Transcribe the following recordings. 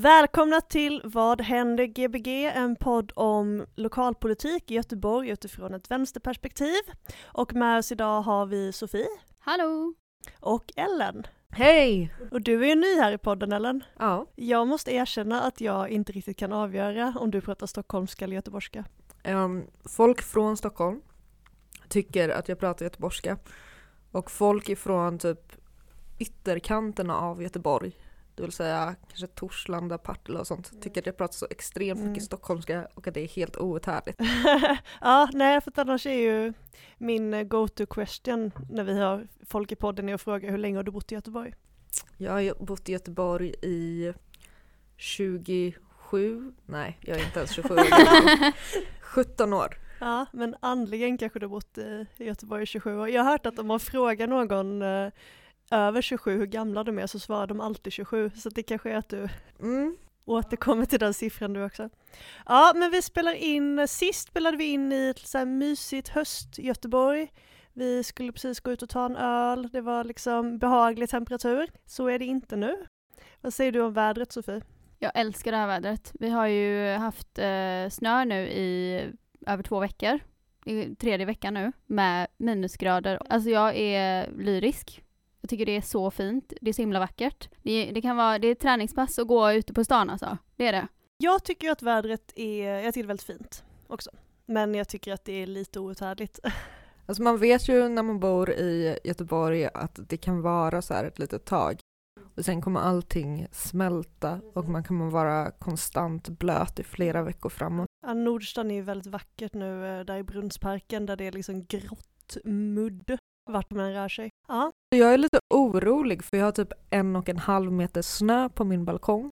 Välkomna till Vad händer Gbg? En podd om lokalpolitik i Göteborg utifrån ett vänsterperspektiv. Och med oss idag har vi Sofie Hallå! och Ellen. Hej! Och du är ju ny här i podden Ellen. Ja. Jag måste erkänna att jag inte riktigt kan avgöra om du pratar stockholmska eller göteborgska. ehm, folk från Stockholm tycker att jag pratar göteborgska. Och folk ifrån typ ytterkanterna av Göteborg, det vill säga kanske Torslanda, Partille och sånt, tycker att jag pratar så extremt mycket Mm. stockholmska och att det är helt outhärdligt. ja, nej för att annars är ju min eh, go-to question när vi har folk i podden är att fråga hur länge har du bott i Göteborg? Jag har bott i Göteborg i 27, nej jag är inte ens 27 år gammal. 17 år. Ja, men andligen kanske du har bott i i Göteborg i 27 år. Jag har hört att om man frågar någon eh, över 27 hur gamla de är så svarar de alltid 27. Så det kanske är att du Mm. återkommer till den siffran du också. Ja, men vi spelar in, sist spelade vi in i ett så här mysigt höst i Göteborg. Vi skulle precis gå ut och ta en öl, det var liksom behaglig temperatur. Så är det inte nu. Vad säger du om vädret Sofie? Jag älskar det här vädret. Vi har ju haft eh, snö nu i över två veckor. Är tredje veckan nu med minusgrader. Alltså jag är lyrisk. Jag tycker det är så fint. Det är så himla vackert. Det, det kan vara, det är träningspass att gå ute på stan alltså. Det är det. Jag tycker att vädret är, jag tycker det är väldigt fint också. Men jag tycker att det är lite outhärdligt. Alltså man vet ju när man bor i Göteborg att det kan vara så här ett litet tag. Och sen kommer allting smälta och man kommer vara konstant blöt i flera veckor framåt. Ja, Nordstan är ju väldigt vackert nu eh, där i Brunnsparken där det är liksom grått mudd vart man rör sig. Ja, Jag är lite orolig för jag har typ en och en halv meter snö på min balkong.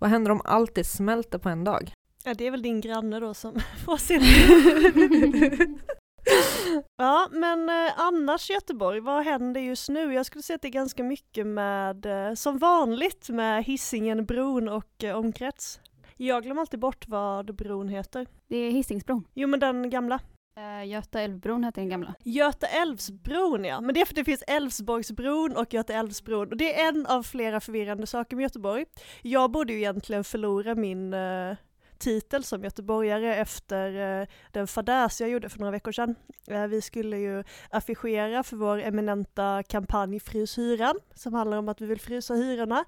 Vad händer om allt det smälter på en dag? ja det är väl din granne då som får sin. ja, men eh, annars Göteborg, vad händer just nu? Jag skulle säga att det är ganska mycket med, eh, som vanligt, med Hisingen, bron och eh, omkrets. Jag glömmer alltid bort vad bron heter. Det är Hisingsbron. Jo men den gamla. Uh, Göta älvbron heter den gamla. Göta älvsbron ja, men det är för att det finns Älvsborgsbron och Göta älvsbron och det är en av flera förvirrande saker med Göteborg. Jag borde ju egentligen förlora min uh, titel som göteborgare efter uh, den fadäs jag gjorde för några veckor sedan. Vi skulle ju affischera för vår eminenta kampanj Frys hyran som handlar om att vi vill frysa hyrorna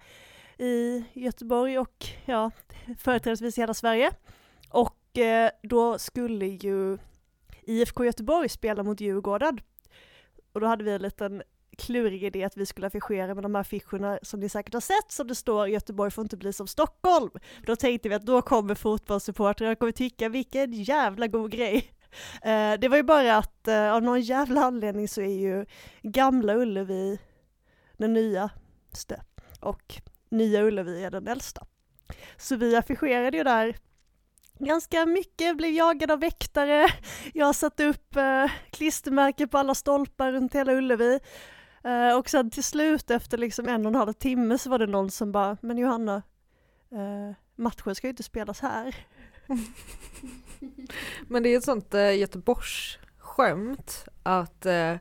i Göteborg och ja, företrädesvis i hela Sverige. Och då skulle ju IFK Göteborg spelar mot Djurgården. Och då hade vi en liten klurig idé att vi skulle affischera med de här affischerna som ni säkert har sett som det står Göteborg får inte bli som Stockholm. Då tänkte vi att då kommer fotbollssupportrar och kommer tycka vilken jävla god grej. Eh, det var ju bara att eh, av någon jävla anledning så är ju gamla Ullevi den nyaste och nya Ullevi är den äldsta. Så vi affischerade ju där ganska mycket, blev jagad av väktare. Jag satte upp eh, klistermärken på alla stolpar runt hela Ullevi. Eh, och sen till slut efter liksom en och en halv timme så var det någon som bara, men Johanna, eh, matchen ska ju inte spelas här. Men det är ett sånt eh, Göteborgsskämt att eh,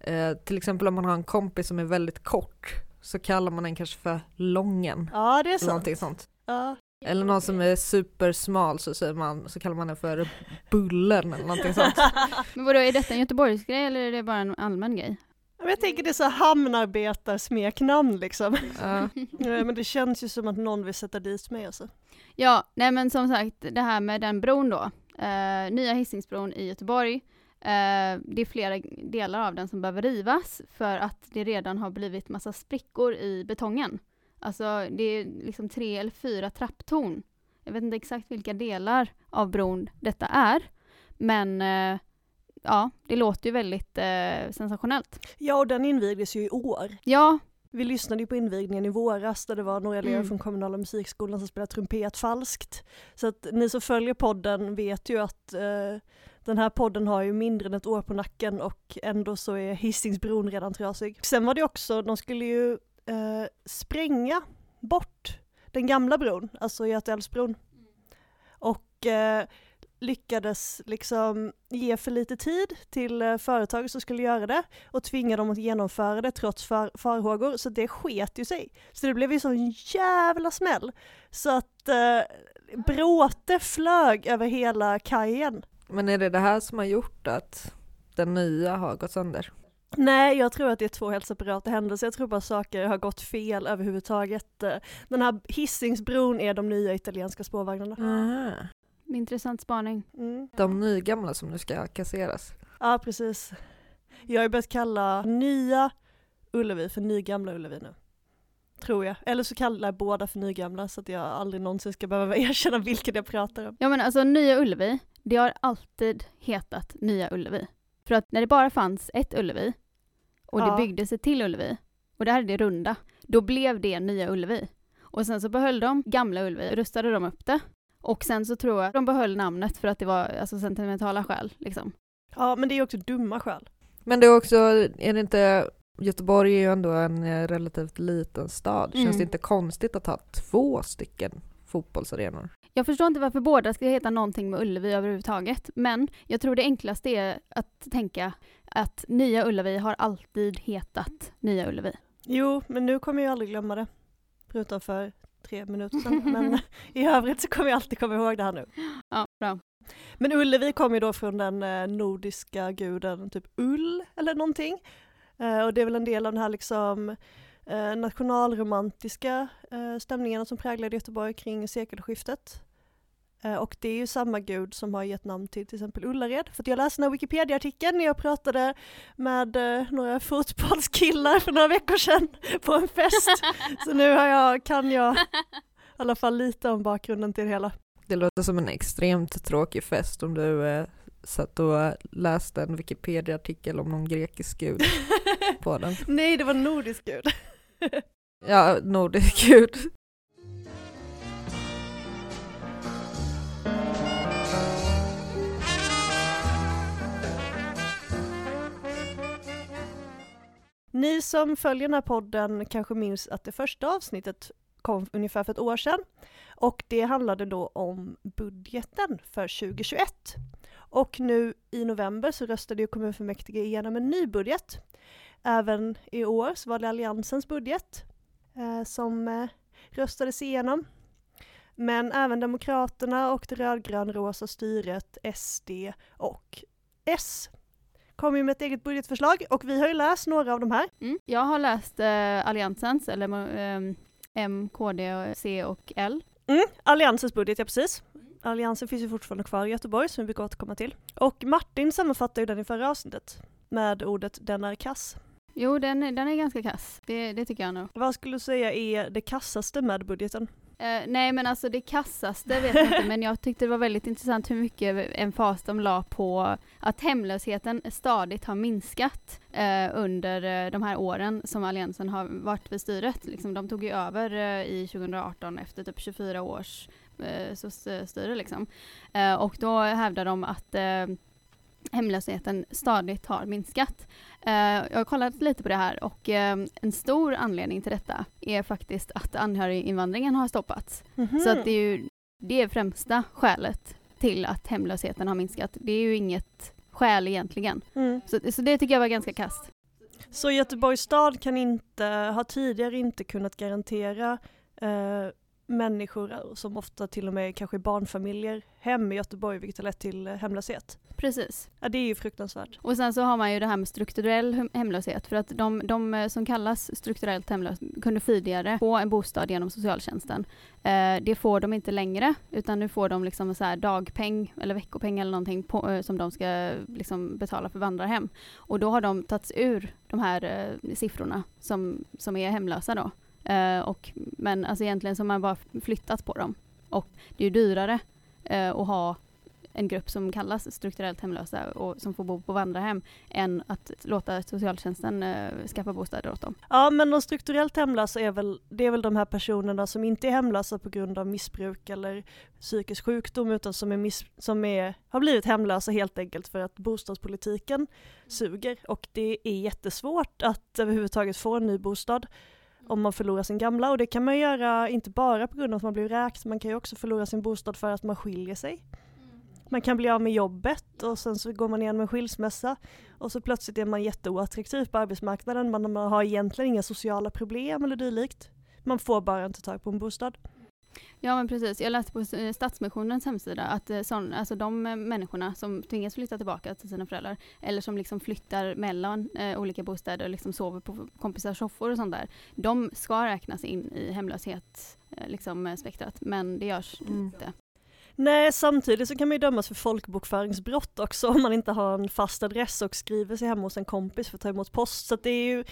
eh, till exempel om man har en kompis som är väldigt kort så kallar man den kanske för lången. Ja, det är sant. någonting sånt. Ja. Eller någon som är supersmal så, säger man, så kallar man den för Bullen eller någonting sånt. Men vadå, är detta en Göteborgsgrej eller är det bara en allmän grej? Jag tänker det är så hamnarbetarsmeknamn liksom. Ja. Men det känns ju som att någon vill sätta dit mig alltså. Ja, nej men som sagt det här med den bron då. Eh, nya Hisingsbron i Göteborg. Eh, det är flera delar av den som behöver rivas för att det redan har blivit massa sprickor i betongen. Alltså det är liksom tre eller fyra trapptorn. Jag vet inte exakt vilka delar av bron detta är. Men eh, ja, det låter ju väldigt eh, sensationellt. Ja, och den invigdes ju i år. Ja, vi lyssnade ju på invigningen i våras där det var några elever Mm. från kommunala musikskolan som spelade trumpet falskt. Så att ni som följer podden vet ju att eh, den här podden har ju mindre än ett år på nacken och ändå så är Hisingsbron redan trasig. Sen var det också, de skulle ju eh, spränga bort den gamla bron, alltså Götaälvsbron. Och eh, lyckades liksom ge för lite tid till eh, företag som skulle göra det och tvinga dem att genomföra det trots far farhågor, så det sket ju sig. Så det blev ju sån jävla smäll. Så att eh, bråte flög över hela kajen. Men är det det här som har gjort att den nya har gått sönder? Nej, jag tror att det är två helt separata händelser. Jag tror bara saker har gått fel överhuvudtaget. Den här Hisingsbron är de nya italienska spårvagnarna. Aha. Intressant spaning. Mm. De nygamla som nu ska kasseras. Ja, precis. Jag har börjat kalla nya Ullevi för nygamla Ullevi nu. Tror jag. Eller så kallar jag båda för nygamla så att jag aldrig någonsin ska behöva erkänna vilken jag pratar om. Ja men alltså Nya Ullevi, det har alltid hetat Nya Ullevi. För att när det bara fanns ett Ullevi och det Ja. byggdes ett till Ullevi och det här är det runda, då blev det Nya Ullevi. Och sen så behöll de Gamla Ullevi, rustade de upp det. Och sen så tror jag de behöll namnet för att det var alltså sentimentala skäl liksom. Ja, men det är ju också dumma skäl. Men det är också, är det inte, Göteborg är ju ändå en eh, relativt liten stad. Känns Mm. det inte konstigt att ha två stycken fotbollsarenor? Jag förstår inte varför båda ska heta någonting med Ullevi överhuvudtaget, men jag tror det enklaste är att tänka att Nya Ullevi har alltid hetat Nya Ullevi. Jo, men nu kommer jag aldrig glömma det. Förutom för tre minuter sedan. men i övrigt så kommer jag alltid komma ihåg det här nu. Ja, bra. Men Ullevi kommer ju då från den eh, nordiska guden typ Ull eller någonting. Eh, och det är väl en del av den här liksom eh, nationalromantiska stämningarna som präglade Göteborg kring sekelskiftet. Eh, och det är ju samma gud som har gett namn till till exempel Ullared. För att jag läste den här Wikipedia-artikeln när jag pratade med eh, några fotbollskillar för några veckor sedan på en fest. Så nu har jag, kan jag i alla fall lite om bakgrunden till det hela. Det låter som en extremt tråkig fest om du eh, satt och läste en Wikipedia-artikel om någon grekisk gud på den. Nej, det var nordisk gud. Ja, nordisk gud. Ni som följer den här podden kanske minns att det första avsnittet kom ungefär för ett år sedan. Och det handlade då om budgeten för 2021. Och nu i november så röstade ju kommunfullmäktige igenom en ny budget. Även i år så var det Alliansens budget eh, som eh, röstades igenom. Men även Demokraterna och det rödgrönrosa styret, SD och S kom ju med ett eget budgetförslag och vi har ju läst några av de här. Mm. Jag har läst eh, Alliansens, eller eh, M, KD, C och L. Mm, Alliansens budget, ja precis. Alliansen finns ju fortfarande kvar i Göteborg som vi brukar återkomma till. Och Martin sammanfattade ju den i förra avsnittet med ordet den är kass. Jo, den, är- den är ganska kass. Det, det tycker jag nog. Vad skulle du säga är det kassaste med budgeten? Uh, nej, men alltså det kassaste vet jag inte, men jag tyckte det var väldigt intressant hur mycket emfas de la på att hemlösheten stadigt har minskat uh, under eh, de här åren som Alliansen har varit vid styret. Liksom, de tog ju över uh, i 2018 efter typ 24 års eh, styre liksom. Och då hävdar de att hemlösheten stadigt har minskat. Eh, jag har kollat lite på det här och eh, en stor anledning till detta är faktiskt att anhöriginvandringen har stoppats. Så att det är ju det främsta skälet till att hemlösheten har minskat. Det är ju inget skäl egentligen. mm. Så, så det tycker jag var ganska kast. Så Göteborgs stad kan inte, har tidigare inte kunnat garantera eh, människor som ofta till och med kanske är barnfamiljer hem i Göteborg vilket har lett till eh, hemlöshet. Precis. Ja det är ju fruktansvärt. Och sen så har man ju det här med strukturell hem- hemlöshet för att de, de eh, som kallas strukturellt hemlösa kunde tidigare få en bostad genom socialtjänsten. Eh, det får de inte längre utan nu får de liksom så här dagpeng eller veckopeng eller någonting på, eh, som de ska liksom betala för vandrarhem. Och då har de tagits ur de här eh, siffrorna som, som är hemlösa då. Eh, och, men alltså egentligen så har man bara flyttat på dem. Och det är ju dyrare eh, att ha en grupp som kallas strukturellt hemlösa och som får bo på vandrarhem än att låta socialtjänsten eh, skaffa bostäder åt dem. Ja men de strukturellt hemlösa är väl, det är väl de här personerna som inte är hemlösa på grund av missbruk eller psykisk sjukdom utan som, är miss, som är, har blivit hemlösa helt enkelt för att bostadspolitiken suger och det är jättesvårt att överhuvudtaget få en ny bostad om man förlorar sin gamla och det kan man göra inte bara på grund av att man blir räkt, man kan ju också förlora sin bostad för att man skiljer sig. Man kan bli av med jobbet och sen så går man igenom en skilsmässa och så plötsligt är man jätteoattraktiv på arbetsmarknaden, man, man har egentligen inga sociala problem eller dylikt. Man får bara inte tag på en bostad. Ja men precis, jag läste på eh, Stadsmissionens hemsida att eh, sån, alltså de eh, människorna som tvingas flytta tillbaka till sina föräldrar eller som liksom flyttar mellan eh, olika bostäder och liksom sover på kompisars soffor och sånt där. De ska räknas in i hemlöshet, eh, liksom spektrat, men det görs mm. inte. Nej, samtidigt så kan man ju dömas för folkbokföringsbrott också om man inte har en fast adress och skriver sig hemma hos en kompis för att ta emot post. Så det är ju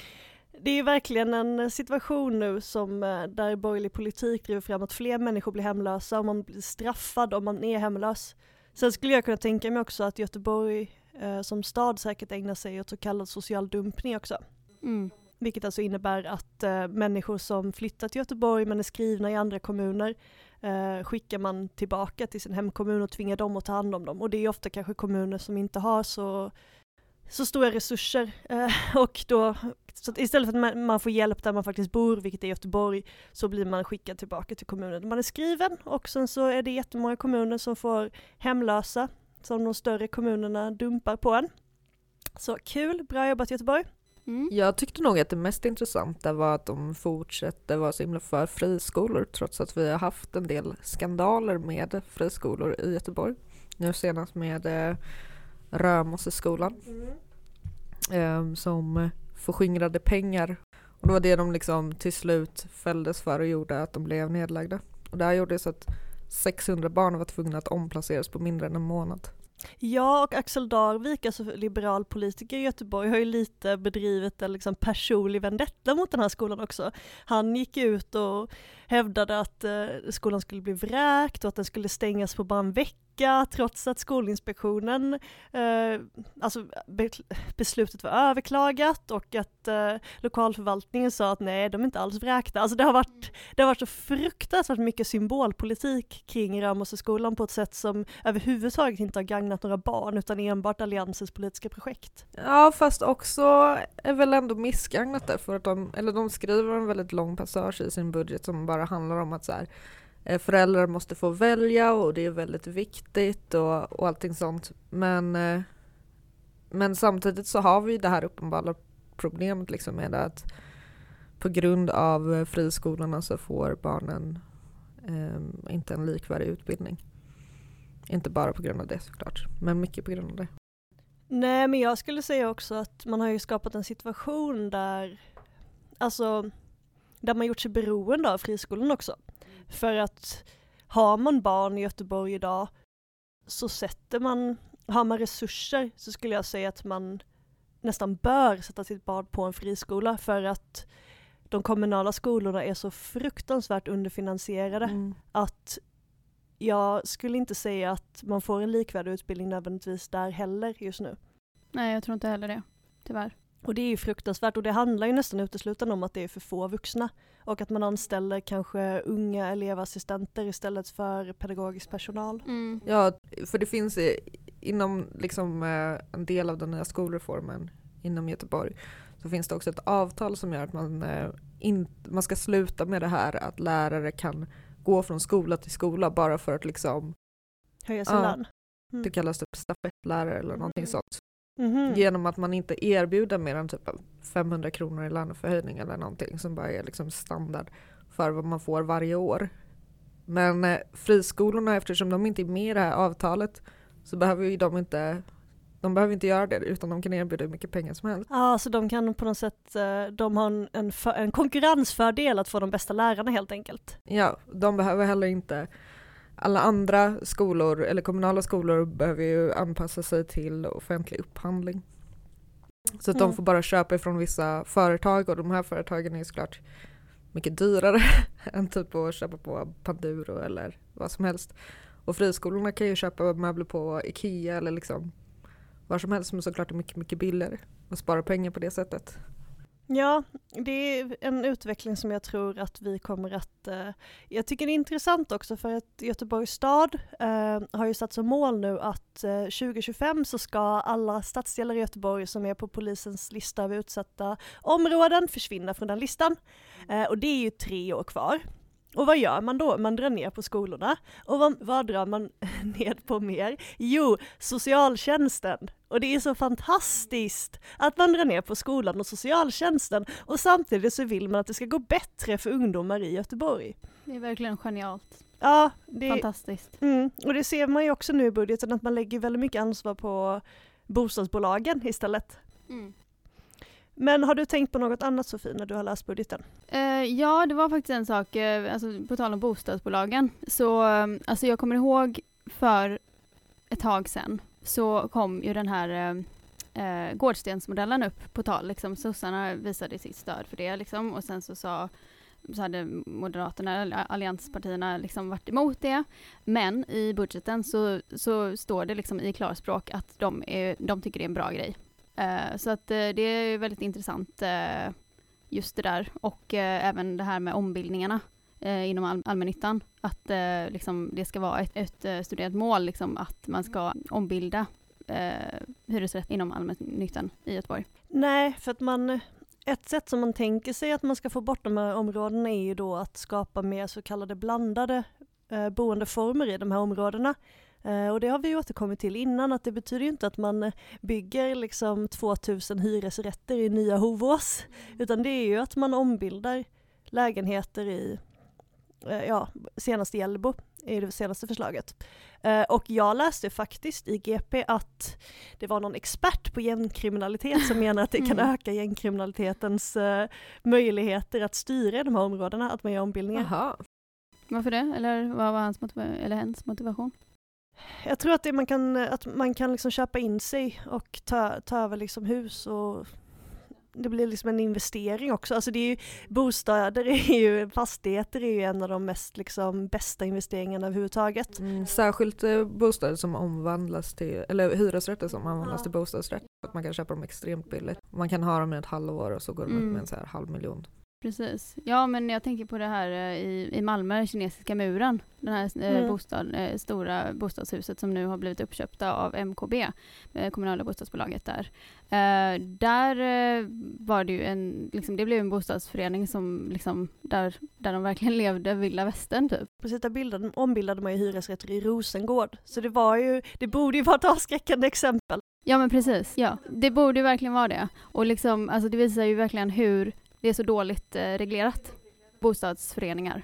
det är verkligen en situation nu som eh, där borgerlig politik driver fram att fler människor blir hemlösa och man blir straffad om man är hemlös. Sen skulle jag kunna tänka mig också att Göteborg eh, som stad säkert ägnar sig åt så kallad social dumpning också. Mm. Vilket alltså innebär att eh, människor som flyttat till Göteborg men är skrivna i andra kommuner eh, skickar man tillbaka till sin hemkommun och tvingar dem att ta hand om dem. Och det är ofta kanske kommuner som inte har så så stora resurser eh, och då så istället för att man får hjälp där man faktiskt bor, vilket är Göteborg, så blir man skickad tillbaka till kommunen där man är skriven och sen så är det jättemånga kommuner som får hemlösa som de större kommunerna dumpar på en. Så kul, bra jobbat Göteborg! Mm. Jag tyckte nog att det mest intressanta var att de fortsätter vara så himla för friskolor trots att vi har haft en del skandaler med friskolor i Göteborg. Nu senast med eh, Römosseskolan mm. eh, som förskingrade pengar. Och det var det de liksom till slut fälldes för och gjorde att de blev nedlagda. Och det här gjorde så att 600 barn var tvungna att omplaceras på mindre än en månad. Ja, och Axel Darvik, alltså liberal politiker i Göteborg, har ju lite bedrivit en liksom personlig vendetta mot den här skolan också. Han gick ut och hävdade att eh, skolan skulle bli vräkt och att den skulle stängas på bara en vecka trots att Skolinspektionen, eh, alltså be beslutet var överklagat och att eh, lokalförvaltningen sa att nej, de är inte alls vräkta. Alltså det har varit, det har varit så fruktansvärt mycket symbolpolitik kring Römosseskolan på ett sätt som överhuvudtaget inte har gagnat några barn utan enbart Alliansens politiska projekt. Ja, fast också är väl ändå missgagnat därför att de, eller de skriver en väldigt lång passage i sin budget som bara handlar om att så här, eh, föräldrar måste få välja och det är väldigt viktigt och, och allting sånt. Men, eh, men samtidigt så har vi det här uppenbara problemet liksom med att på grund av friskolorna så får barnen eh, inte en likvärdig utbildning. Inte bara på grund av det såklart, men mycket på grund av det. Nej men jag skulle säga också att man har ju skapat en situation där, alltså, där man gjort sig beroende av friskolan också. För att har man barn i Göteborg idag så sätter man, har man resurser så skulle jag säga att man nästan bör sätta sitt barn på en friskola för att de kommunala skolorna är så fruktansvärt underfinansierade mm. att jag skulle inte säga att man får en likvärdig utbildning nödvändigtvis där heller just nu. Nej, jag tror inte heller det, tyvärr. Och det är ju fruktansvärt och det handlar ju nästan uteslutande om att det är för få vuxna och att man anställer kanske unga elevassistenter istället för pedagogisk personal. Mm. Ja, för det finns inom liksom eh, en del av den nya skolreformen inom Göteborg så finns det också ett avtal som gör att man, eh, in, man ska sluta med det här att lärare kan gå från skola till skola bara för att liksom höja sin ja, lön. Mm. Det kallas typ stafettlärare eller någonting mm. sånt. Mm-hmm. Genom att man inte erbjuder mer än typ 500 kronor i löneförhöjning eller någonting som bara är liksom standard för vad man får varje år. Men eh, friskolorna, eftersom de inte är med i det här avtalet så behöver ju de inte de behöver inte göra det utan de kan erbjuda hur mycket pengar som helst. Ja, så de kan på något sätt, eh, de har en, en, för, en konkurrensfördel att få de bästa lärarna helt enkelt. Ja, de behöver heller inte alla andra skolor eller kommunala skolor behöver ju anpassa sig till offentlig upphandling. Så att mm. de får bara köpa ifrån vissa företag och de här företagen är ju såklart mycket dyrare än typ att köpa på Panduro eller vad som helst. Och friskolorna kan ju köpa möbler på Ikea eller liksom var som helst men såklart är mycket, mycket billigare och spara pengar på det sättet. Ja, det är en utveckling som jag tror att vi kommer att... Eh, jag tycker det är intressant också för att Göteborgs stad eh, har ju satt som mål nu att eh, 2025 så ska alla stadsdelar i Göteborg som är på polisens lista av utsatta områden försvinna från den listan. Eh, och det är ju tre år kvar. Och vad gör man då? Man drar ner på skolorna. Och vad, vad drar man ned på mer? Jo, socialtjänsten. Och det är så fantastiskt att man drar ner på skolan och socialtjänsten och samtidigt så vill man att det ska gå bättre för ungdomar i Göteborg. Det är verkligen genialt. Ja, det, Fantastiskt. mm, och det ser man ju också nu i budgeten att man lägger väldigt mycket ansvar på bostadsbolagen istället. Mm. Men har du tänkt på något annat Sofie när du har läst budgeten? Eh, ja, det var faktiskt en sak, eh, alltså, på tal om bostadsbolagen. Så, eh, alltså, jag kommer ihåg för ett tag sedan så kom ju den här eh, eh, Gårdstensmodellen upp på tal. Liksom. Sossarna visade sitt stöd för det liksom. och sen så sa så hade Moderaterna, eh, allianspartierna, liksom varit emot det. Men i budgeten så, så står det liksom i klarspråk att de, är, de tycker det är en bra grej. Uh, så att uh, det är väldigt intressant uh, just det där och även det här med ombildningarna eh, inom all allmännyttan. Att eh, liksom, det ska vara ett, ett eh, studerat mål liksom, att man ska ombilda eh, hyresrätt inom allmännyttan i Göteborg. Nej, för att man ett sätt som man tänker sig att man ska få bort de här områdena är ju då att skapa mer så kallade blandade eh, boendeformer i de här områdena. Eh, och det har vi återkommit till innan att det betyder ju inte att man bygger liksom 2000 hyresrätter i nya Hovås utan det är ju att man ombildar lägenheter i, ja senast i Hjällbo är det senaste förslaget. Eh, och jag läste faktiskt i GP att det var någon expert på gängkriminalitet som menar att det kan Mm. öka gängkriminalitetens eh, möjligheter att styra i de här områdena, att man gör ombildningar. Jaha. Varför det? Eller vad var hans eller hennes motivation? Jag tror att, det man kan, att man kan liksom köpa in sig och ta, ta över liksom hus och det blir liksom en investering också. Alltså det är ju, bostäder är ju, fastigheter är ju en av de mest liksom bästa investeringarna överhuvudtaget. Mm, särskilt eh, bostäder som omvandlas till, eller hyresrätter som omvandlas till bostadsrätt. Att man kan köpa dem extremt billigt. Man kan ha dem i ett halvår och så går de upp Mm. med en så här halv miljon. Precis. Ja, men jag tänker på det här eh, i, i Malmö, kinesiska muren. Den här eh, Mm. bostad, eh, stora bostadshuset som nu har blivit uppköpta av MKB, kommunala bostadsbolaget där. Där var det ju en, liksom, det blev en bostadsförening som liksom, där, där de verkligen levde vilda västern typ. Precis, där bildade, ombildade man ju hyresrätter i Rosengård. Så det var ju, det borde ju vara ett avskräckande exempel. Ja men precis, ja. Det borde ju verkligen vara det. Och liksom, alltså det visar ju verkligen hur det är så dåligt eh, reglerat, bostadsföreningar.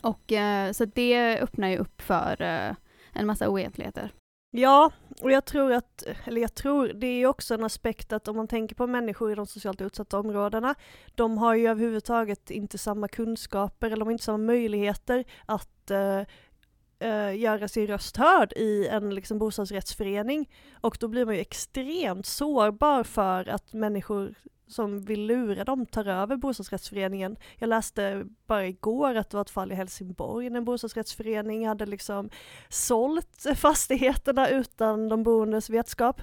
Och eh, så det öppnar ju upp för eh, en massa oegentligheter. Ja, och jag tror att, eller jag tror, det är ju också en aspekt att om man tänker på människor i de socialt utsatta områdena, de har ju överhuvudtaget inte samma kunskaper eller de har inte samma möjligheter att eh, eh göra sin röst hörd i en liksom, bostadsrättsförening. Och då blir man ju extremt sårbar för att människor som vill lura dem tar över bostadsrättsföreningen. Jag läste bara igår att det var ett fall i Helsingborg när en bostadsrättsförening hade liksom sålt fastigheterna utan de boendes vetskap.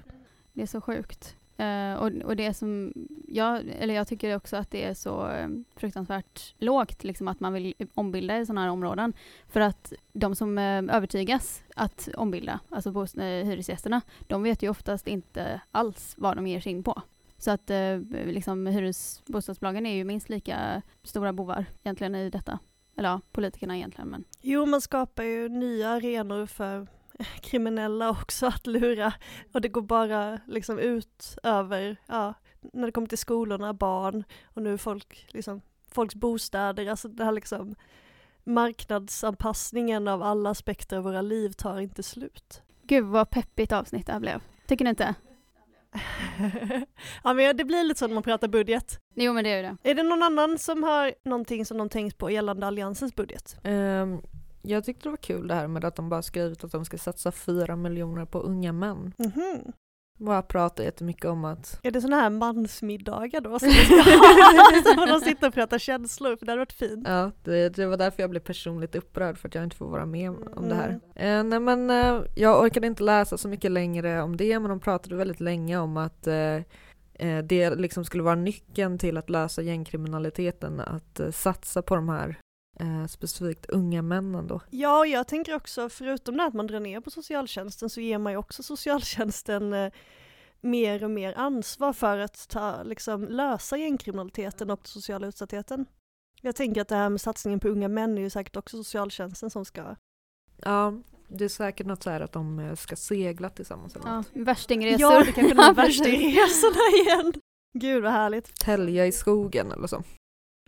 Det är så sjukt. Uh, och, och det som jag, eller jag tycker också att det är så eh, fruktansvärt lågt, liksom att man vill ombilda i sådana här områden. För att de som uh, övertygas att ombilda, alltså hyresgästerna, de vet ju oftast inte alls vad de ger sig in på. Så att eh, liksom hyres, bostadsbolagen är ju minst lika stora bovar egentligen i detta. Eller ja, politikerna egentligen men Jo, man skapar ju nya arenor för kriminella också att lura och det går bara liksom ut över, ja, när det kommer till skolorna, barn och nu folk, liksom, folks bostäder, alltså det här liksom marknadsanpassningen av alla aspekter av våra liv tar inte slut. gud vad peppigt avsnitt det här blev. Tycker ni inte? ja men det blir lite så när man pratar budget. Jo men det är det. Är det någon annan som har någonting som de tänkt på gällande Alliansens budget? Ehm, jag tyckte det var kul det här med att de bara skrivit att de ska satsa 4 miljoner på unga män. Mhm. Bara pratar jättemycket om att Är det sådana här mansmiddagar då som ska ha? Får de sitta och prata känslor, för det hade varit fint. Ja, det, det var därför jag blev personligt upprörd för att jag inte får vara med om det här. Mm. Eh, nej men eh, jag orkade inte läsa så mycket längre om det men de pratade väldigt länge om att eh, eh, det liksom skulle vara nyckeln till att lösa gängkriminaliteten, att eh, satsa på de här eh, specifikt unga männen då. Ja, jag tänker också, förutom det att man drar ner på socialtjänsten så ger man ju också socialtjänsten eh, mer och mer ansvar för att ta, liksom, lösa gängkriminaliteten och sociala utsattheten. Jag tänker att det här med satsningen på unga män är ju säkert också socialtjänsten som ska... Ja, det är säkert något så här att de eh, ska segla tillsammans eller Ja, något. värstingresor. Ja, det kanske är de Ja, värsta precis. resorna igen. Gud vad härligt. Tälja i skogen eller så.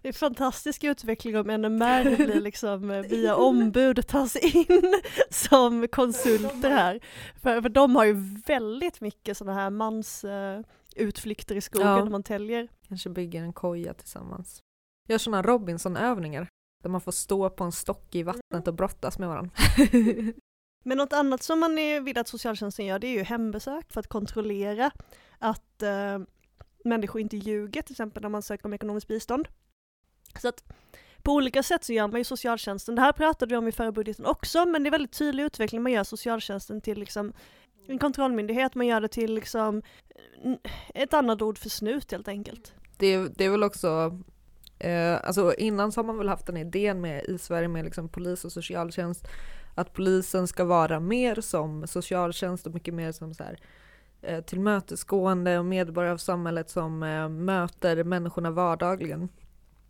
Det är fantastisk utveckling om NMR blir liksom eh, via ombud tas in som konsulter här. För, för de har ju väldigt mycket sådana här mans eh, i skogen Ja. när man täljer. Kanske bygger en koja tillsammans. Gör sådana Robinson-övningar där man får stå på en stock i vattnet och brottas med varandra. Men något annat som man vill att socialtjänsten gör det är ju hembesök för att kontrollera att eh, människor inte ljuger till exempel när man söker om ekonomiskt bistånd. Så att på olika sätt så gör man ju socialtjänsten, det här pratade vi om i förra budgeten också, men det är väldigt tydlig utveckling, man gör socialtjänsten till liksom en kontrollmyndighet, man gör det till liksom eh, ett annat ord för snut helt enkelt. det, är, det är väl också, eh, alltså innan så har man väl haft den idén med i Sverige med liksom polis och socialtjänst att polisen ska vara mer som socialtjänst och mycket mer som så här, eh, tillmötesgående och medborgare av samhället som eh, möter människorna vardagligen.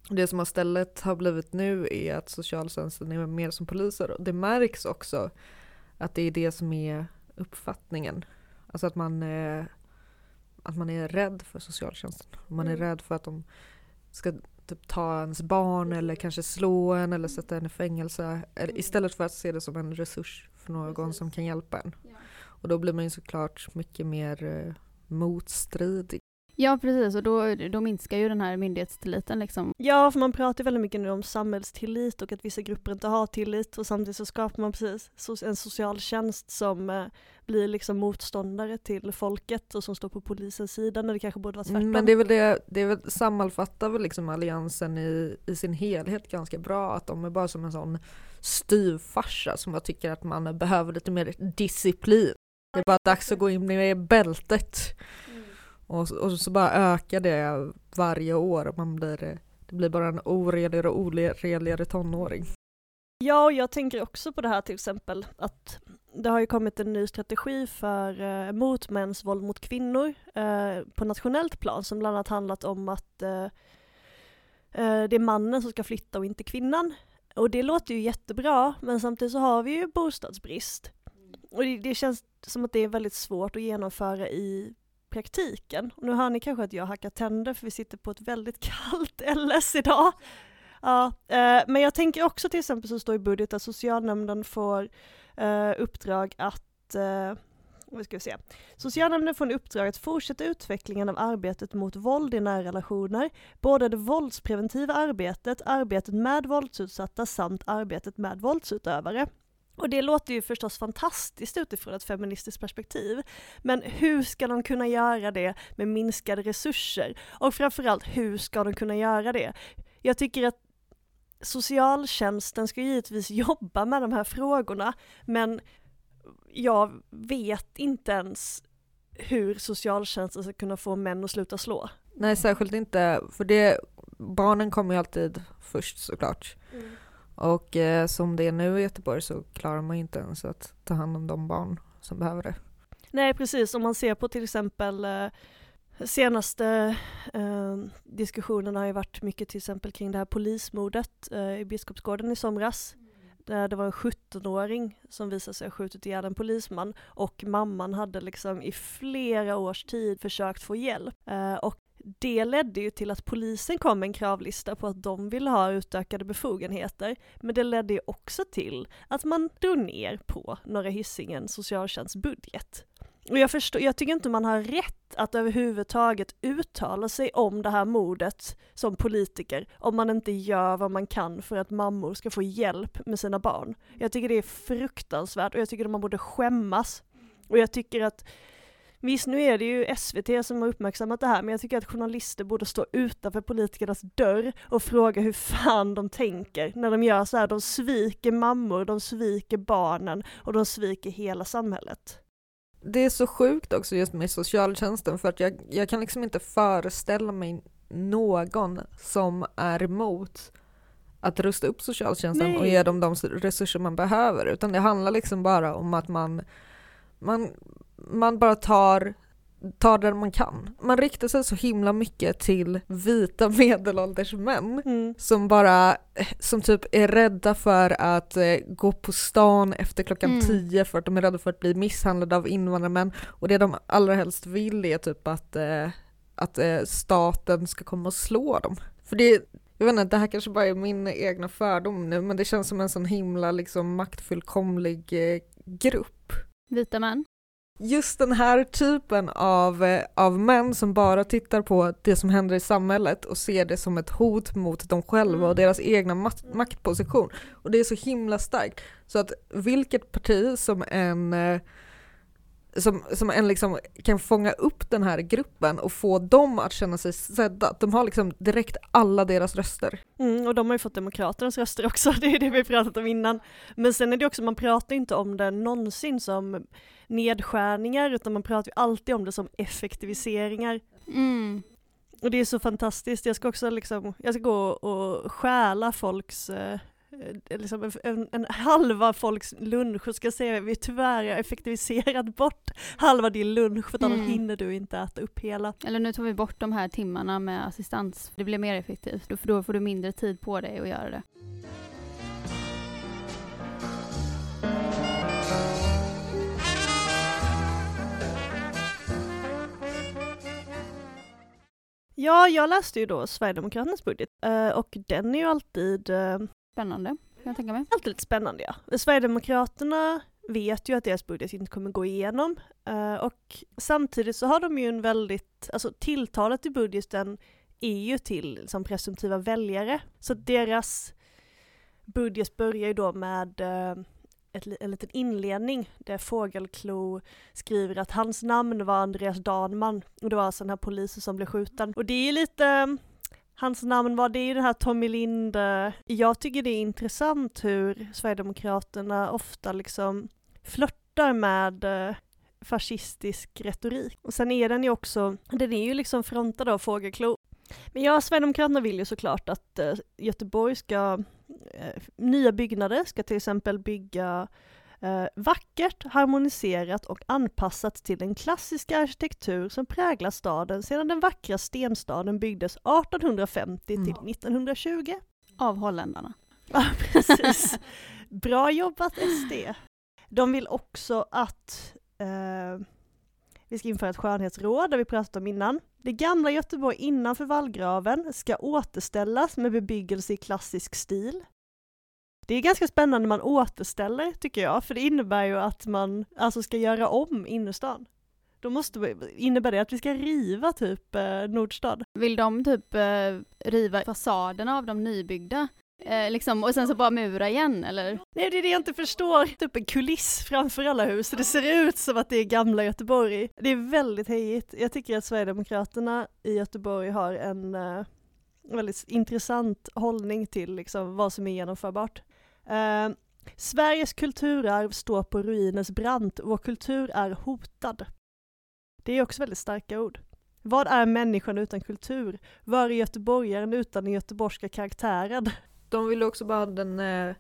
Det som istället har blivit nu är att socialtjänsten är mer som poliser och det märks också att det är det som är uppfattningen. Alltså att man, eh, att man är rädd för socialtjänsten. Man är Mm. rädd för att de ska typ ta ens barn eller kanske slå en eller sätta en i fängelse. Eller, istället för att se det som en resurs för någon som kan hjälpa en. Och då blir man ju såklart mycket mer eh, motstridig. Ja, precis. Och då, då minskar ju den här myndighetstilliten liksom. Ja, för man pratar väldigt mycket nu om samhällstillit och att vissa grupper inte har tillit och samtidigt så skapar man precis en socialtjänst som eh, blir liksom motståndare till folket och som står på polisens sida när det kanske borde vara tvärtom. Men det är väl det, det är väl, sammanfattar väl liksom alliansen i, i sin helhet ganska bra att de är bara som en sån styvfarsa som jag tycker att man behöver lite mer disciplin. Det är bara dags att gå in med bältet. Och, och så bara ökar det varje år och man blir, det blir bara en oredigare och oredigare tonåring. Ja, och jag tänker också på det här till exempel att det har ju kommit en ny strategi för eh, mot mäns våld mot kvinnor eh, på nationellt plan som bland annat handlat om att eh, eh, det är mannen som ska flytta och inte kvinnan. Och det låter ju jättebra, men samtidigt så har vi ju bostadsbrist. Och det, det känns som att det är väldigt svårt att genomföra i praktiken. Och nu hör ni kanske att jag hackar tänder för vi sitter på ett väldigt kallt LS idag. Ja, eh, men jag tänker också till exempel så står i budget att socialnämnden får eh, uppdrag att eh, ska vi se? Socialnämnden får en uppdrag att fortsätta utvecklingen av arbetet mot våld i nära relationer, både det våldspreventiva arbetet, arbetet med våldsutsatta samt arbetet med våldsutövare. Och det låter ju förstås fantastiskt utifrån ett feministiskt perspektiv. Men hur ska de kunna göra det med minskade resurser? Och framförallt, hur ska de kunna göra det? Jag tycker att socialtjänsten ska givetvis jobba med de här frågorna, men jag vet inte ens hur socialtjänsten ska kunna få män att sluta slå. Nej, särskilt inte, för det, barnen kommer ju alltid först såklart. Och eh, som det är nu i Göteborg så klarar man ju inte ens att ta hand om de barn som behöver det. Nej precis, om man ser på till exempel eh, senaste eh, diskussionerna har ju varit mycket till exempel kring det här polismordet eh, i Biskopsgården i somras. Där det var en 17-åring som visade sig ha skjutit ihjäl en polisman och mamman hade liksom i flera års tid försökt få hjälp. Eh, och det ledde ju till att polisen kom med en kravlista på att de ville ha utökade befogenheter. Men det ledde ju också till att man drog ner på Norra Hisingen socialtjänstbudget. Och jag, förstår, jag tycker inte man har rätt att överhuvudtaget uttala sig om det här mordet som politiker om man inte gör vad man kan för att mammor ska få hjälp med sina barn. Jag tycker det är fruktansvärt och jag tycker att man borde skämmas. Och jag tycker att Visst, nu är det ju SVT som har uppmärksammat det här, men jag tycker att journalister borde stå utanför politikernas dörr och fråga hur fan de tänker när de gör så här. De sviker mammor, de sviker barnen och de sviker hela samhället. Det är så sjukt också just med socialtjänsten för att jag, jag kan liksom inte föreställa mig någon som är emot att rusta upp socialtjänsten Nej. och ge dem de resurser man behöver utan det handlar liksom bara om att man, man, man bara tar tar det man kan. Man riktar sig så himla mycket till vita medelålders män Mm. som bara, som typ är rädda för att eh, gå på stan efter klockan Mm. tio för att de är rädda för att bli misshandlade av invandrarmän och det de allra helst vill är typ att, eh, att eh, staten ska komma och slå dem. För det, jag vet inte, det här kanske bara är min egna fördom nu men det känns som en sån himla liksom maktfullkomlig eh, grupp. Vita män. Just den här typen av, eh, av män som bara tittar på det som händer i samhället och ser det som ett hot mot dem själva och deras egna mat- maktposition. Och det är så himla starkt. Så att vilket parti som en som, som en liksom kan fånga upp den här gruppen och få dem att känna sig sedda. De har liksom direkt alla deras röster. Mm, och de har ju fått Demokraternas röster också, det är det vi pratat om innan. Men sen är det också, man pratar inte om det någonsin som nedskärningar, utan man pratar ju alltid om det som effektiviseringar. Mm. Och det är så fantastiskt, jag ska också liksom, jag ska gå och stjäla folks eh, Liksom en, en, en halva folks lunch och ska säga vi tyvärr har effektiviserat bort halva din lunch för att annars Mm. hinner du inte äta upp hela. Eller nu tar vi bort de här timmarna med assistans. Det blir mer effektivt, för då får du mindre tid på dig att göra det. Ja, jag läste ju då Sverigedemokraternas budget eh, och den är ju alltid eh, Spännande, kan jag tänka mig. alltid lite spännande ja. Sverigedemokraterna vet ju att deras budget inte kommer gå igenom eh, och samtidigt så har de ju en väldigt, alltså tilltalet i budgeten är ju till liksom, presumtiva väljare. Så deras budget börjar ju då med eh, ett, en liten inledning där Fågelklo skriver att hans namn var Andreas Danman och det var alltså den här polisen som blev skjuten. Och det är ju lite Hans namn var, det är ju den här Tommy Linde. Jag tycker det är intressant hur Sverigedemokraterna ofta liksom flörtar med eh, fascistisk retorik. Och sen är den ju också, den är ju liksom frontad av Fågelklo. Men ja, Sverigedemokraterna vill ju såklart att eh, Göteborg ska, eh, nya byggnader ska till exempel bygga eh, vackert, harmoniserat och anpassat till den klassiska arkitektur som präglar staden sedan den vackra stenstaden byggdes 1850 till Mm. 1920. Av holländarna. Ja, precis. Bra jobbat SD. De vill också att eh, vi ska införa ett skönhetsråd, där vi pratat om innan. Det gamla Göteborg innanför vallgraven ska återställas med bebyggelse i klassisk stil. Det är ganska spännande när man återställer tycker jag, för det innebär ju att man alltså ska göra om innerstan. Då måste vi, innebär det att vi ska riva typ eh, Nordstad? Vill de typ eh, riva fasaderna av de nybyggda? Eh, liksom, och sen så bara mura igen eller? Nej, det är det jag inte förstår. Typ en kuliss framför alla hus. Det ser ut som att det är gamla Göteborg. Det är väldigt hejigt. Jag tycker att Sverigedemokraterna i Göteborg har en eh, väldigt intressant hållning till liksom, vad som är genomförbart. Eh, Sveriges kulturarv står på ruinens brant. Vår kultur är hotad. Det är också väldigt starka ord. Vad är människan utan kultur? Vad är göteborgaren utan den göteborgska karaktären? De vill också bara ha den, eh,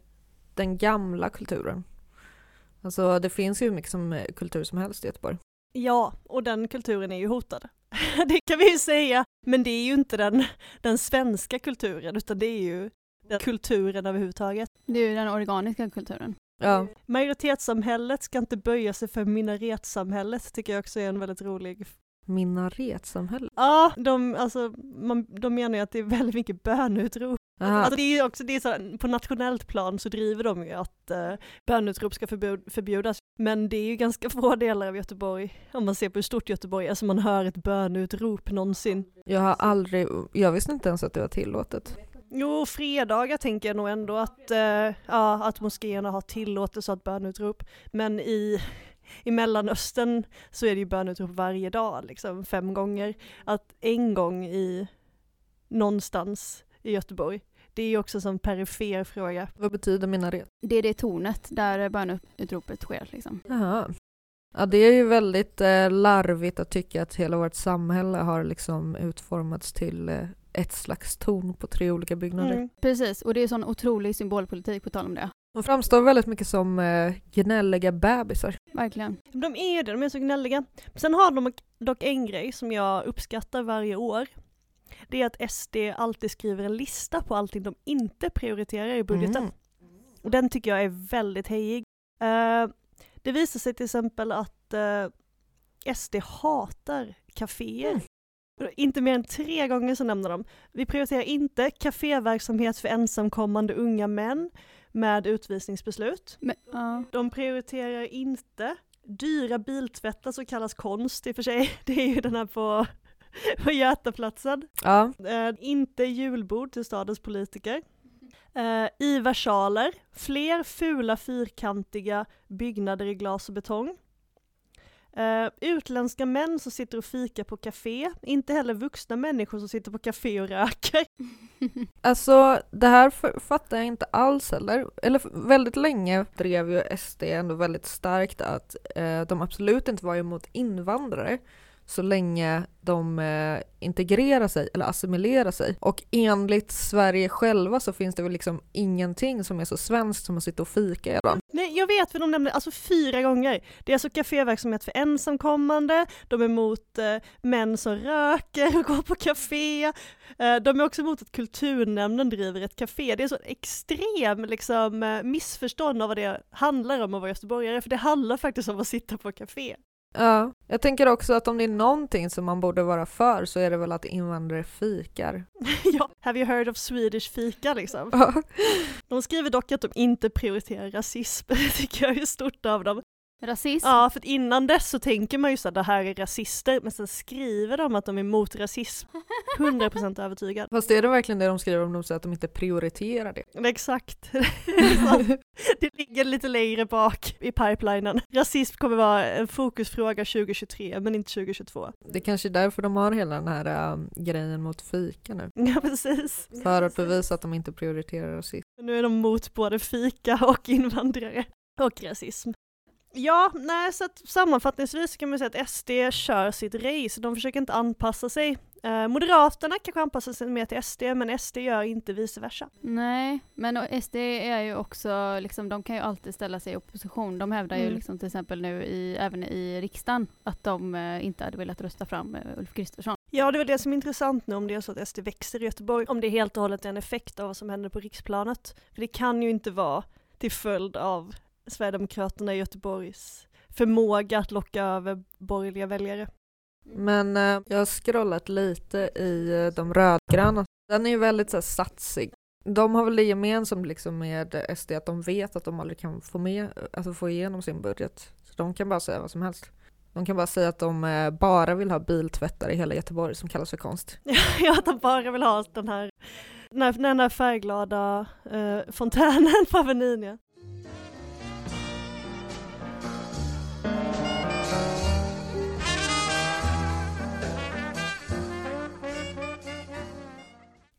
den gamla kulturen. Alltså det finns ju hur mycket som, eh, kultur som helst i Göteborg. Ja, och den kulturen är ju hotad. det kan vi ju säga. Men det är ju inte den, den svenska kulturen, utan det är ju den kulturen överhuvudtaget. Det är ju den organiska kulturen. Ja, Majoritetssamhället ska inte böja sig för minaretsamhället, tycker jag också är en väldigt rolig minaretsamhälle. Ja, de, alltså, man, de menar ju att det är väldigt mycket bönutrop. Aha. Alltså det är ju också, det är så, på nationellt plan så driver de ju att uh, bönutrop ska förbud, förbjudas. Men det är ju ganska få delar av Göteborg, om man ser på hur stort Göteborg är, som man hör ett bönutrop någonsin. Jag har aldrig, jag visste inte ens att det var tillåtet. Jo, fredagar tänker jag nog ändå att, eh, ja, att moskéerna har tillåtelse att bönutrop. Men i, i Mellanöstern så är det ju bönutrop varje dag, liksom fem gånger. Att en gång i någonstans i Göteborg, det är ju också en sån perifer fråga. Vad betyder minaret? Det är det tornet där bönutropet sker liksom. Jaha. Ja, det är ju väldigt eh, larvigt att tycka att hela vårt samhälle har liksom utformats till eh, ett slags torn på tre olika byggnader. Mm. Precis, och det är sån otrolig symbolpolitik på tal om det. De framstår väldigt mycket som eh, gnälliga bebisar. Verkligen. De är ju det, de är så gnälliga. Sen har de dock en grej som jag uppskattar varje år. Det är att SD alltid skriver en lista på allting de inte prioriterar i budgeten. Mm. Och den tycker jag är väldigt hejig. Eh, det visar sig till exempel att eh, SD hatar kaféer. Inte mer än tre gånger så nämner de, vi prioriterar inte kaféverksamhet för ensamkommande unga män med utvisningsbeslut. Men, ja. De prioriterar inte dyra biltvättar som kallas konst i och för sig. Det är ju den här på, på Götaplatsen. Ja, Eh, inte julbord till stadens politiker. Eh, I versaler, fler fula fyrkantiga byggnader i glas och betong. Eh, utländska män som sitter och fikar på café, inte heller vuxna människor som sitter på café och röker. alltså det här fattar jag inte alls heller. Eller väldigt länge drev ju SD ändå väldigt starkt att eh, de absolut inte var emot invandrare så länge de eh, integrerar sig eller assimilerar sig. Och enligt Sverige själva så finns det väl liksom ingenting som är så svenskt som att sitta och fika ibland. Nej, jag vet för de nämner, alltså fyra gånger. Det är alltså kaféverksamhet för ensamkommande, de är emot eh, män som röker och går på café. Eh, de är också emot att kulturnämnden driver ett café. Det är så extrem liksom, eh, missförstånd av vad det handlar om att vara göteborgare, för det handlar faktiskt om att sitta på café. Ja, jag tänker också att om det är någonting som man borde vara för så är det väl att invandrare fikar. ja, have you heard of Swedish fika liksom? De skriver dock att de inte prioriterar rasism, det tycker jag är stort av dem. Rasism? Ja, för att innan dess så tänker man ju så att det här är rasister, men sen skriver de att de är emot rasism. 100% övertygad. Fast är det verkligen det de skriver om de säger att de inte prioriterar det? Exakt. det ligger lite längre bak i pipelinen. Rasism kommer vara en fokusfråga 2023, men inte 2022. Det är kanske är därför de har hela den här äh, grejen mot fika nu. Ja, precis. För att bevisa att de inte prioriterar rasism. Nu är de mot både fika och invandrare och rasism. Ja, nej, så att sammanfattningsvis kan man säga att SD kör sitt race, de försöker inte anpassa sig. Eh, Moderaterna kanske anpassar sig mer till SD, men SD gör inte vice versa. Nej, men SD är ju också, liksom, de kan ju alltid ställa sig i opposition. De hävdar ju Mm. liksom, till exempel nu i, även i riksdagen att de eh, inte hade velat rösta fram eh, Ulf Kristersson. Ja, det var det som är intressant nu om det är så att SD växer i Göteborg, om det helt och hållet är en effekt av vad som händer på riksplanet. För det kan ju inte vara till följd av Sverigedemokraterna i Göteborgs förmåga att locka över borgerliga väljare. Men äh, jag har scrollat lite i äh, de rödgröna. Den är ju väldigt så här, satsig. De har väl det gemensamt liksom med SD att de vet att de aldrig kan få, med, alltså få igenom sin budget. Så de kan bara säga vad som helst. De kan bara säga att de äh, bara vill ha biltvättar i hela Göteborg som kallas för konst. Ja, att de bara vill ha den här, den här, den här färgglada eh, fontänen på Avenyn. Ja.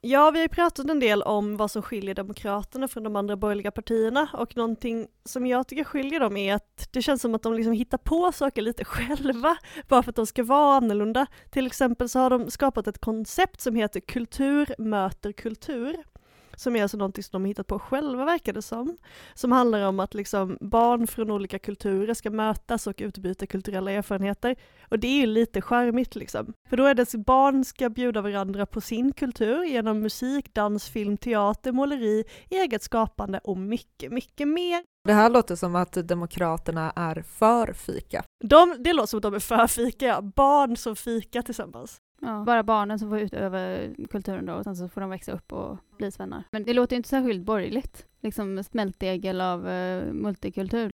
Ja, vi har ju pratat en del om vad som skiljer Demokraterna från de andra borgerliga partierna och någonting som jag tycker skiljer dem är att det känns som att de liksom hittar på saker lite själva bara för att de ska vara annorlunda. Till exempel så har de skapat ett koncept som heter kultur möter kultur. Som är alltså någonting som de har hittat på själva verkar det som. Som handlar om att liksom barn från olika kulturer ska mötas och utbyta kulturella erfarenheter. Och det är ju lite charmigt liksom. För då är det att barn ska bjuda varandra på sin kultur genom musik, dans, film, teater, måleri, eget skapande och mycket, mycket mer. Det här låter som att Demokraterna är för fika. De, det låter som att de är för fika, ja. Barn som fika tillsammans. Ja. Bara barnen som får utöva kulturen då och sen så får de växa upp och bli svennar. Men det låter ju inte särskilt borgerligt. Liksom smältdegel av uh, multikultur.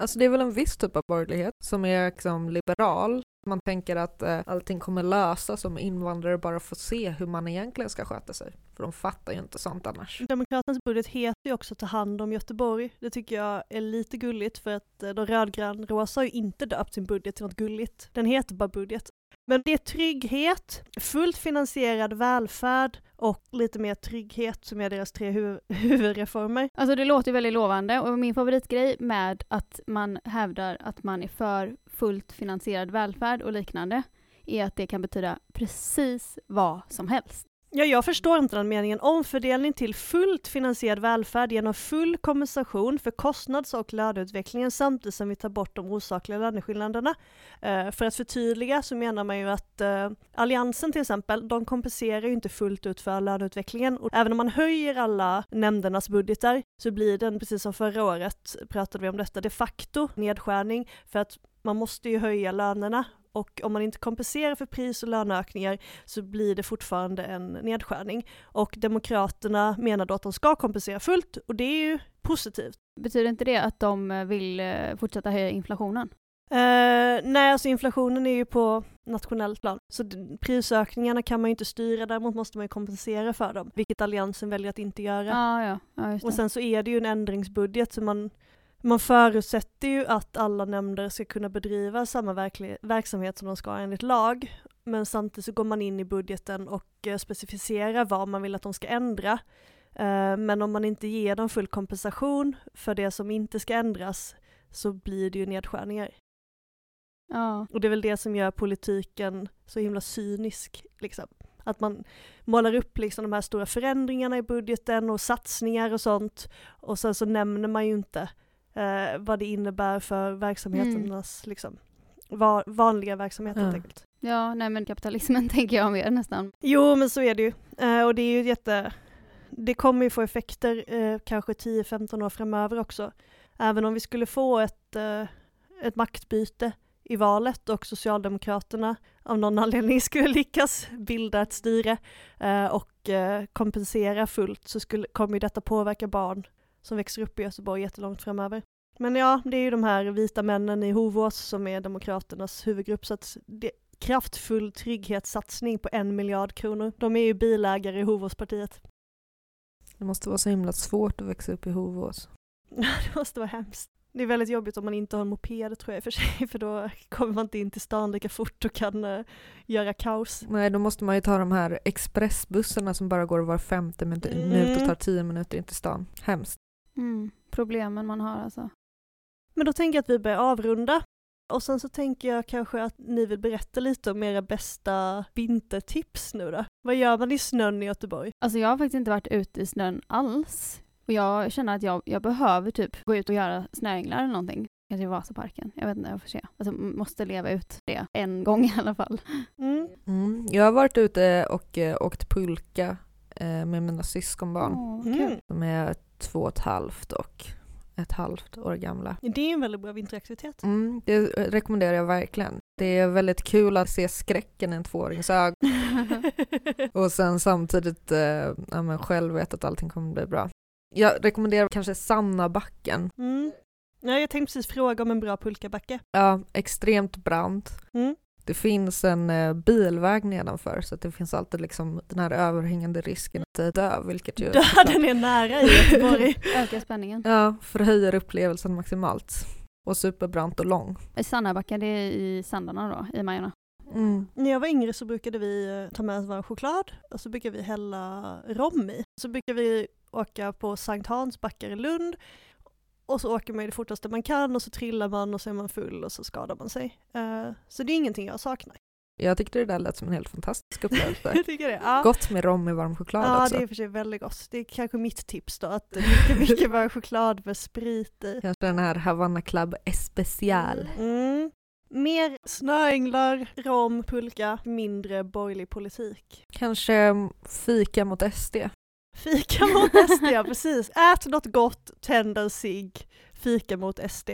Alltså det är väl en viss typ av borgerlighet som är liksom liberal. Man tänker att eh, allting kommer lösas om invandrare bara får se hur man egentligen ska sköta sig. För de fattar ju inte sånt annars. Demokraternas budget heter ju också Ta hand om Göteborg. Det tycker jag är lite gulligt för att eh, de rödgrön-rosa har ju inte döpt sin budget till något gulligt. Den heter bara budget. Men det är trygghet, fullt finansierad välfärd och lite mer trygghet som är deras tre huv huvudreformer. Alltså det låter ju väldigt lovande och min favoritgrej med att man hävdar att man är för fullt finansierad välfärd och liknande är att det kan betyda precis vad som helst. Ja, jag förstår inte den meningen. Omfördelning till fullt finansierad välfärd genom full kompensation för kostnads och löneutvecklingen samtidigt som vi tar bort de osakliga löneskillnaderna. Eh, för att förtydliga så menar man ju att eh, Alliansen till exempel, de kompenserar ju inte fullt ut för löneutvecklingen. Och även om man höjer alla nämndernas budgetar så blir den, precis som förra året pratade vi om detta, de facto nedskärning för att man måste ju höja lönerna och om man inte kompenserar för pris och löneökningar så blir det fortfarande en nedskärning. Och Demokraterna menar då att de ska kompensera fullt och det är ju positivt. Betyder inte det att de vill eh, fortsätta höja inflationen? Uh, nej, alltså inflationen är ju på nationellt plan, så prisökningarna kan man ju inte styra, däremot måste man ju kompensera för dem, vilket Alliansen väljer att inte göra. Ah, ja. Ja, och sen så är det ju en ändringsbudget, så man man förutsätter ju att alla nämnder ska kunna bedriva samma verksamhet som de ska enligt lag, men samtidigt så går man in i budgeten och eh, specificerar vad man vill att de ska ändra. Eh, men om man inte ger dem full kompensation för det som inte ska ändras så blir det ju nedskärningar. Ja. Och det är väl det som gör politiken så himla cynisk. Liksom. Att man målar upp liksom de här stora förändringarna i budgeten och satsningar och sånt och sen så nämner man ju inte eh, vad det innebär för verksamheternas, mm. liksom, va vanliga verksamhet helt enkelt. Ja, nej men kapitalismen tänker jag mer nästan. Jo, men så är det ju. Eh, och det är ju jätte... Det kommer ju få effekter eh, kanske 10-15 år framöver också. Även om vi skulle få ett, eh, ett maktbyte i valet och Socialdemokraterna av någon anledning skulle lyckas bilda ett styre eh, och eh, kompensera fullt så skulle, kommer ju detta påverka barn som växer upp i Göteborg jättelångt framöver. Men ja, det är ju de här vita männen i Hovås som är Demokraternas huvudgrupp, så att det kraftfull trygghetssatsning på en miljard kronor. De är ju bilägare i Hovåspartiet. Det måste vara så himla svårt att växa upp i Hovås. det måste vara hemskt. Det är väldigt jobbigt om man inte har en moped tror jag för sig, för då kommer man inte in till stan lika fort och kan uh, göra kaos. Nej, då måste man ju ta de här expressbussarna som bara går var femte minut mm. och tar tio minuter in till stan. Hemskt. Mm, problemen man har alltså. Men då tänker jag att vi börjar avrunda. Och sen så tänker jag kanske att ni vill berätta lite om era bästa vintertips nu då. Vad gör man i snön i Göteborg? Alltså jag har faktiskt inte varit ute i snön alls. Och jag känner att jag, jag behöver typ gå ut och göra snöänglar eller någonting. Kanske i Vasaparken. Jag vet inte, jag får se. Alltså måste leva ut det en gång i alla fall. Mm. Mm. Jag har varit ute och eh, åkt pulka med mina syskonbarn. Oh, mm. De är två och ett halvt och ett halvt år gamla. Det är en väldigt bra vinteraktivitet. Mm, det rekommenderar jag verkligen. Det är väldigt kul att se skräcken i en tvåårings ögon. och sen samtidigt eh, ja, men själv vet att allting kommer bli bra. Jag rekommenderar kanske Sannabacken. Mm. Ja, jag tänkte precis fråga om en bra pulkabacke. Ja, extremt brant. Mm. Det finns en eh, bilväg nedanför så att det finns alltid liksom den här överhängande risken att dö, vilket ju... Döden är nära i Göteborg. Ökar spänningen. Ja, förhöjer upplevelsen maximalt. Och superbrant och lång. I Sannabacka, det är i Sandarna då, i Majorna? Mm. När jag var yngre så brukade vi eh, ta med oss vår choklad och så brukade vi hälla rom i. Så brukade vi åka på Sankt Hans backar i Lund och så åker man det fortaste man kan och så trillar man och så är man full och så skadar man sig. Uh, så det är ingenting jag saknar. Jag tyckte det där lät som en helt fantastisk upplevelse. jag tycker det. Ja. Gott med rom i varm choklad ja, också. Det är för sig väldigt gott. Det är kanske mitt tips då, att mycket, mycket varm choklad med sprit i. Kanske den här Havanna Club Especial. Mm. Mer snöänglar, rom, pulka, mindre borgerlig politik. Kanske fika mot SD. Fika mot SD, ja precis. Ät något gott, tänd en cigg, fika mot SD.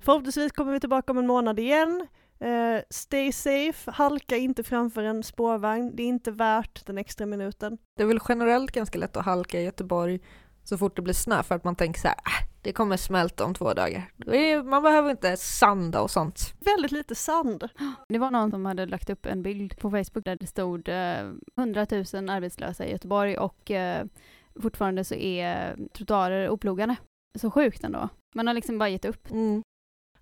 Förhoppningsvis kommer vi tillbaka om en månad igen. Uh, stay safe, halka inte framför en spårvagn, det är inte värt den extra minuten. Det är väl generellt ganska lätt att halka i Göteborg så fort det blir snö för att man tänker så här, äh, det kommer smälta om två dagar. Man behöver inte sanda och sånt. Väldigt lite sand. Det var någon som hade lagt upp en bild på Facebook där det stod eh, 100 000 arbetslösa i Göteborg och eh, fortfarande så är trottoarer oplogade. Så sjukt ändå. Man har liksom bara gett upp. Mm.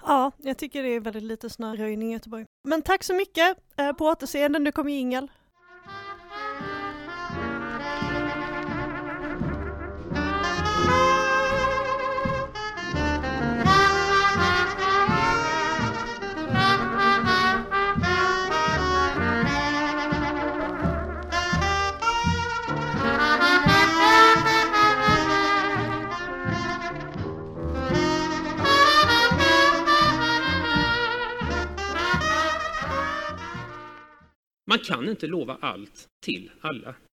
Ja, jag tycker det är väldigt lite snöröjning i Göteborg. Men tack så mycket. Eh, på återseende, nu kommer jingel. Man kan inte lova allt till alla.